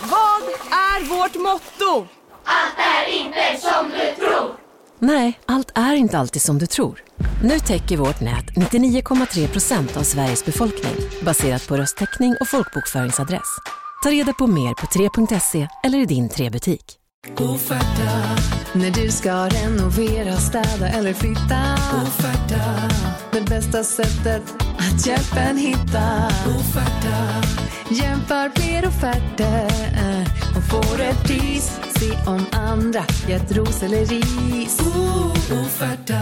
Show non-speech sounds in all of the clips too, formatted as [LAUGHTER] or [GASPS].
Vad är vårt motto? Nej, allt är inte alltid som du tror. Nu täcker vårt nät 99,3 procent av Sveriges befolkning baserat på röstteckning och folkbokföringsadress. Ta reda på mer på 3.se eller i din 3-butik. När du ska renovera, städa eller flytta. Offerta. Det bästa sättet att hjälpa en hitta. Offerta. Jämför fler offerter och får ett pris. Se om andra gett ros eller ris. Offerta.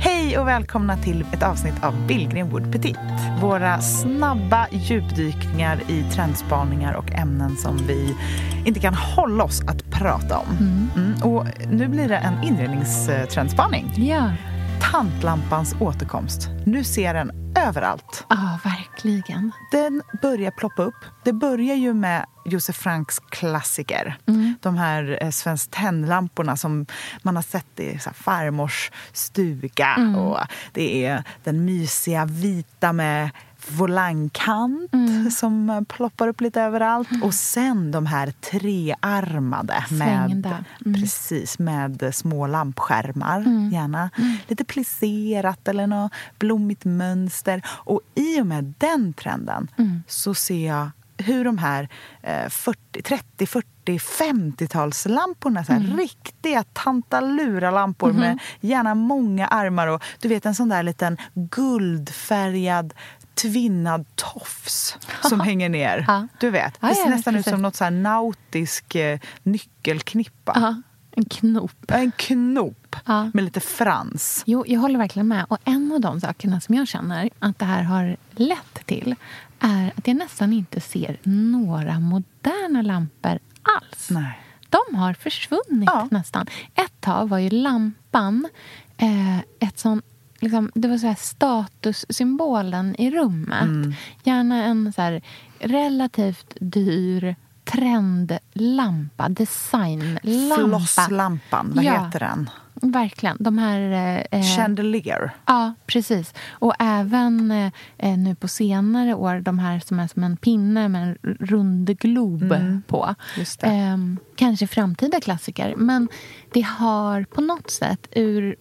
Hej och välkomna till ett avsnitt av Billgren Wood Petit. Våra snabba djupdykningar i trendspaningar och ämnen som vi inte kan hålla oss att prata om. Mm. Och nu blir det en inredningstrendspaning. Ja, Tantlampans återkomst. Nu ser den överallt. ah, verkligen. Den börjar ploppa upp. Det börjar ju med Josef Franks klassiker. De här eh, Svenskt Tenn-lamporna som man har sett i så här, farmors stuga. Och det är den mysiga vita med volangkant som eh, ploppar upp lite överallt. Och sen de här trearmade med, Svängda. precis, med små lampskärmar. Gärna lite plisserat eller något blommigt mönster. Och i och med den trenden så ser jag hur de här eh, 40, 30, 40, 50-talslamporna, så här, riktiga tantalura-lampor med gärna många armar och du vet en sån där liten guldfärgad tvinnad tofs som hänger ner. Ja. Du vet, det ser ja, nästan ut som något så här nautisk eh, nyckelknippa. Ja, en knop. En knop med lite frans. Jo, jag håller verkligen med. Och en av de sakerna som jag känner att det här har lett till är att jag nästan inte ser några moderna lampor alls. Nej. De har försvunnit nästan. Ett tag var ju lampan eh, ett sån, liksom, det var så här statussymbolen i rummet. Mm. Gärna en så här relativt dyr trendlampa, designlampa. Flosslampan, vad Ja. heter den? Verkligen. De här... Eh, Chandelier. Ja, precis. Och även eh, eh, nu på senare år, de här som är som en pinne med en rund glob på. Mm. Det. Ehm, kanske framtida klassiker. Men det har på något sätt ur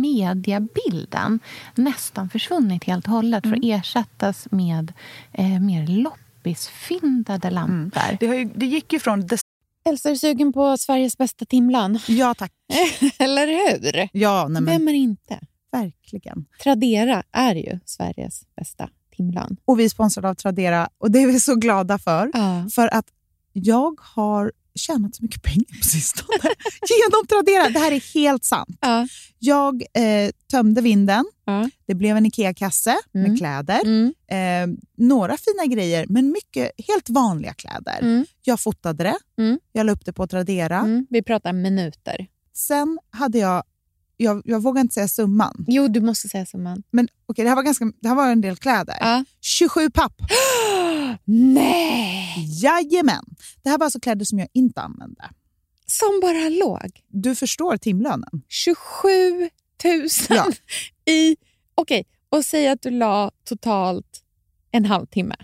mediabilden nästan försvunnit helt och hållet Mm. för att ersättas med eh, mer loppisfyndade lampor. Det, har ju, det gick ju från... Des- Elsa, är du sugen på Sveriges bästa timlan? ja, tack. [LAUGHS] Eller hur? Ja, nej, men Vem är inte? verkligen. Tradera är ju Sveriges bästa timlan. Och vi är sponsrade av Tradera och det är vi så glada för. Ja. För att jag har tjänat så mycket pengar på sistone [LAUGHS] genom Tradera. Det här är helt sant. Ja. Jag eh, tömde vinden. Ja. Det blev en IKEA-kasse Mm. med kläder. Mm. Eh, några fina grejer, men mycket helt vanliga kläder. Mm. Jag fotade det. Mm. Jag la upp det på Tradera. Mm. Vi pratar minuter. Sen hade jag... Jag, jag vågar inte säga summan. Jo, du måste säga summan. Men okej, det, här var ganska, det här var en del kläder. Ja. 27 papp. [GASPS] [GASPS] Nej! Jajamän. Det här var alltså kläder som jag inte använde. Som bara låg. Du förstår timlönen. 27 000 Ja. [LAUGHS] i... Okej, och säg att du la totalt en halvtimme.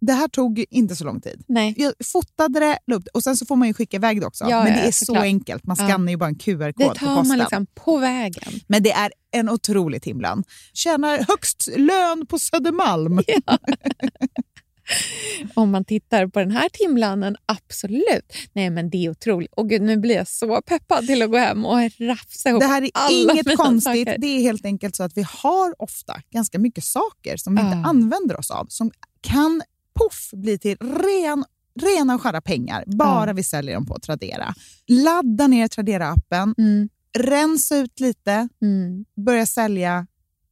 Det här tog inte så lång tid. Nej. Jag fotade det, det och sen så får man ju skicka iväg det också. Ja, Men det ja, är så såklart. enkelt. Man Ja. skannar ju bara en QR-kod Det på tar posten. man liksom på vägen. Men det är en otrolig timlön. Tjänar högst lön på Södermalm. [LAUGHS] [LAUGHS] Om man tittar på den här timlönen, absolut. Nej, men det är otroligt. Och gud, nu blir jag så peppad till att gå hem och rafsa ihop Det här är alla inget konstigt. saker. Det är helt enkelt så att vi har ofta ganska mycket saker som vi inte Ja. använder oss av. Som kan poff bli till ren, rena och skära pengar. Bara Ja. vi säljer dem på Tradera. Ladda ner Tradera-appen. Mm, Rensa ut lite. mm. Börja sälja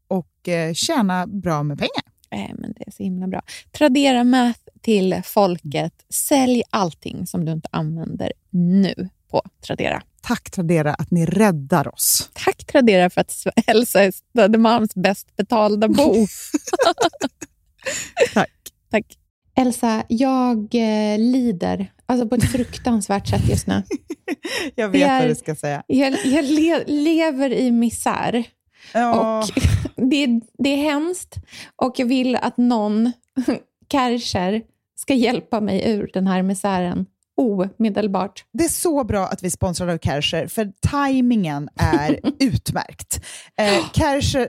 och eh, tjäna bra med pengar. Nej, men så himla bra. Tradera Math till folket. Sälj allting som du inte använder nu på Tradera. Tack Tradera att ni räddar oss. Tack Tradera för att Elsa är Södermalms bäst betalda bo. [LAUGHS] Tack. Tack. Elsa, jag eh, lider alltså på ett fruktansvärt sätt just nu. [LAUGHS] Jag vet är- vad du ska säga. Jag, jag le, lever i misär. Ja. Och [LAUGHS] det, det är hemskt och jag vill att någon, [LAUGHS] Kärcher, ska hjälpa mig ur den här misären omedelbart. Det är så bra att vi sponsrar av Kärcher, för tajmingen är [LAUGHS] utmärkt. Eh, Kärcher,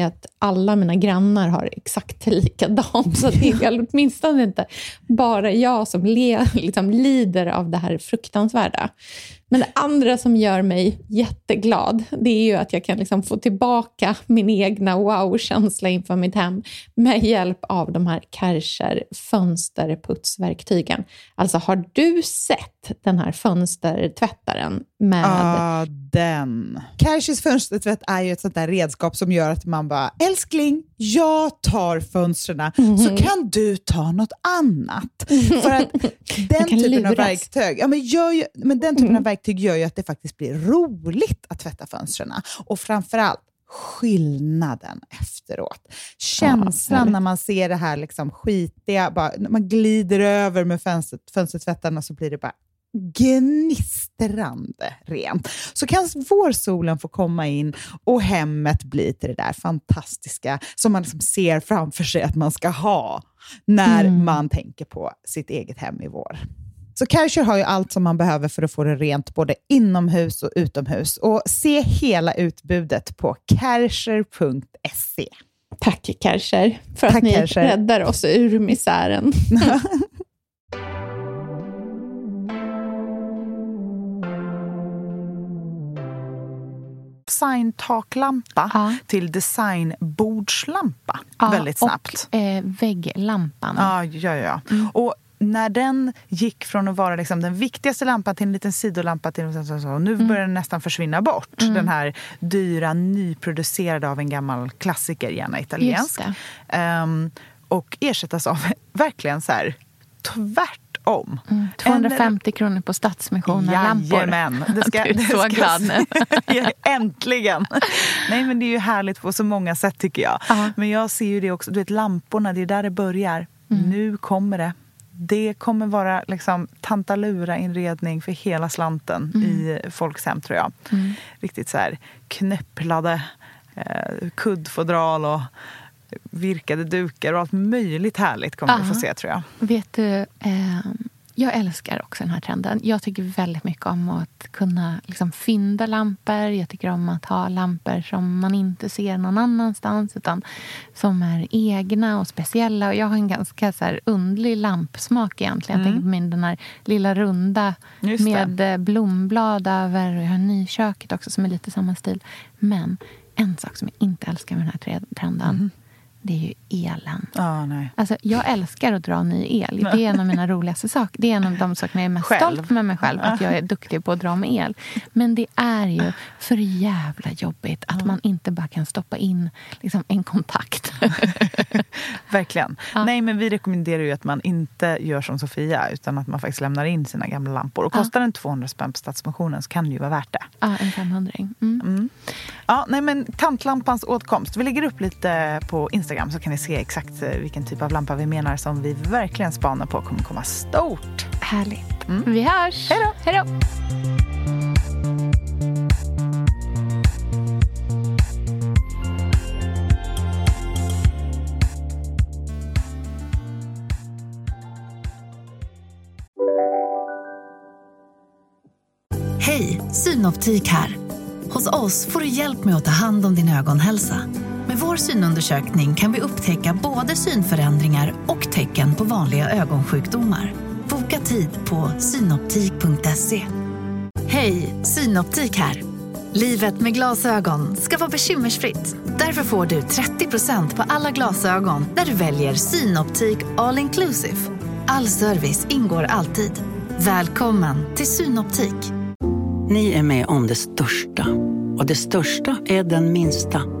att alla mina grannar har exakt [LAUGHS] likadant. Så det är [LAUGHS] åtminstone inte bara jag som le, liksom lider av det här fruktansvärda. Men det andra som gör mig jätteglad, det är ju att jag kan liksom få tillbaka min egna wow-känsla inför mitt hem med hjälp av de här Kärcher fönsterputsverktygen. Alltså, har du sett den här fönstertvättaren med... Ah, den. Kärchers fönstertvätt är ju ett sånt där redskap som gör att man bara, älskling, jag tar fönstren så kan du ta något annat. [LAUGHS] För att den typen av luras. verktyg, ja, men ju, men den typen av verktyg gör ju att det faktiskt blir roligt att tvätta fönstren. Och framförallt skillnaden efteråt. Känslan härligt. när man ser det här liksom skitiga, bara, när man glider över med fönstret, fönstertvättarna så blir det bara gnistrande rent. Så kan vårsolen få komma in och hemmet bli till det där fantastiska som man liksom ser framför sig att man ska ha när man tänker på sitt eget hem i vår. Så Kärcher har ju allt som man behöver för att få det rent både inomhus och utomhus. Och se hela utbudet på kärcher.se. Tack Kärcher, för Tack, att ni Kärcher. räddar oss ur misären. [LAUGHS] Designtaklampa Ja. till designbordslampa Ja, väldigt snabbt. Och eh, vägglampan. Ja, ja, ja. Och när den gick från att vara liksom den viktigaste lampan till en liten sidolampa till så, så, så, nu börjar den nästan försvinna bort. Den här dyra, nyproducerade av en gammal klassiker, gärna italiensk. Ehm, och ersättas av [LAUGHS] verkligen så här tvärtom. Mm, 250 kronor på Stadsmissionen-lampor. Jajamän. Det ska, [LAUGHS] Du är det så glad nu. [LAUGHS] Äntligen! Nej, men det är ju härligt på så många sätt tycker jag. Ja. Men jag ser ju det också, du vet lamporna, det är där det börjar. Mm. Nu kommer det. Det kommer vara liksom tantalura-inredning för hela slanten Mm. i folks hem tror jag. Riktigt så här knöpplade eh, kuddfodral och virkade dukar och allt möjligt härligt kommer vi få Ja. se tror jag. Vet du, eh, jag älskar också den här trenden. Jag tycker väldigt mycket om att kunna liksom fynda lampor. Jag tycker om att ha lampor som man inte ser någon annanstans utan som är egna och speciella. Och jag har en ganska så här underlig lampsmak egentligen. Jag tänker på min den här lilla runda Mm. Med eh, blomblad över. Och jag har nyköket också som är lite samma stil. Men en sak som jag inte älskar med den här tre- trenden Mm. Det är ju elen. Ah, nej. Alltså, jag älskar att dra ny el. Det är en av mina [LAUGHS] roligaste saker. Det är en av de sakerna jag är mest Själv. stolt med mig själv. Att jag är duktig på att dra med el. Men det är ju för jävla jobbigt att man inte bara kan stoppa in liksom, en kontakt. [LAUGHS] Verkligen. Ja. Nej, men vi rekommenderar ju att man inte gör som Sofia utan att man faktiskt lämnar in sina gamla lampor. Och Ja. kostar den 200 spänn på Stadsmissionen så kan det ju vara värt det. ja, en 500 mm. Ja, nej, men tantlampans åtkomst. Vi lägger upp lite på Instagram så kan ni se exakt eh, vilken typ av lampa vi menar som vi verkligen spanar på kommer komma stort. Härligt. Vi hörs. Hej då. Hej, Synoptik här. Hos oss får du hjälp med att ta hand om din ögonhälsa. Vår synundersökning kan vi upptäcka både synförändringar och tecken på vanliga ögonsjukdomar. Boka tid på synoptik.se. Hej, Synoptik här. Livet med glasögon ska vara bekymmersfritt. Därför får du 30% på alla glasögon när du väljer Synoptik All Inclusive. All service ingår alltid. Välkommen till Synoptik. Ni är med om det största. Och det största är den minsta.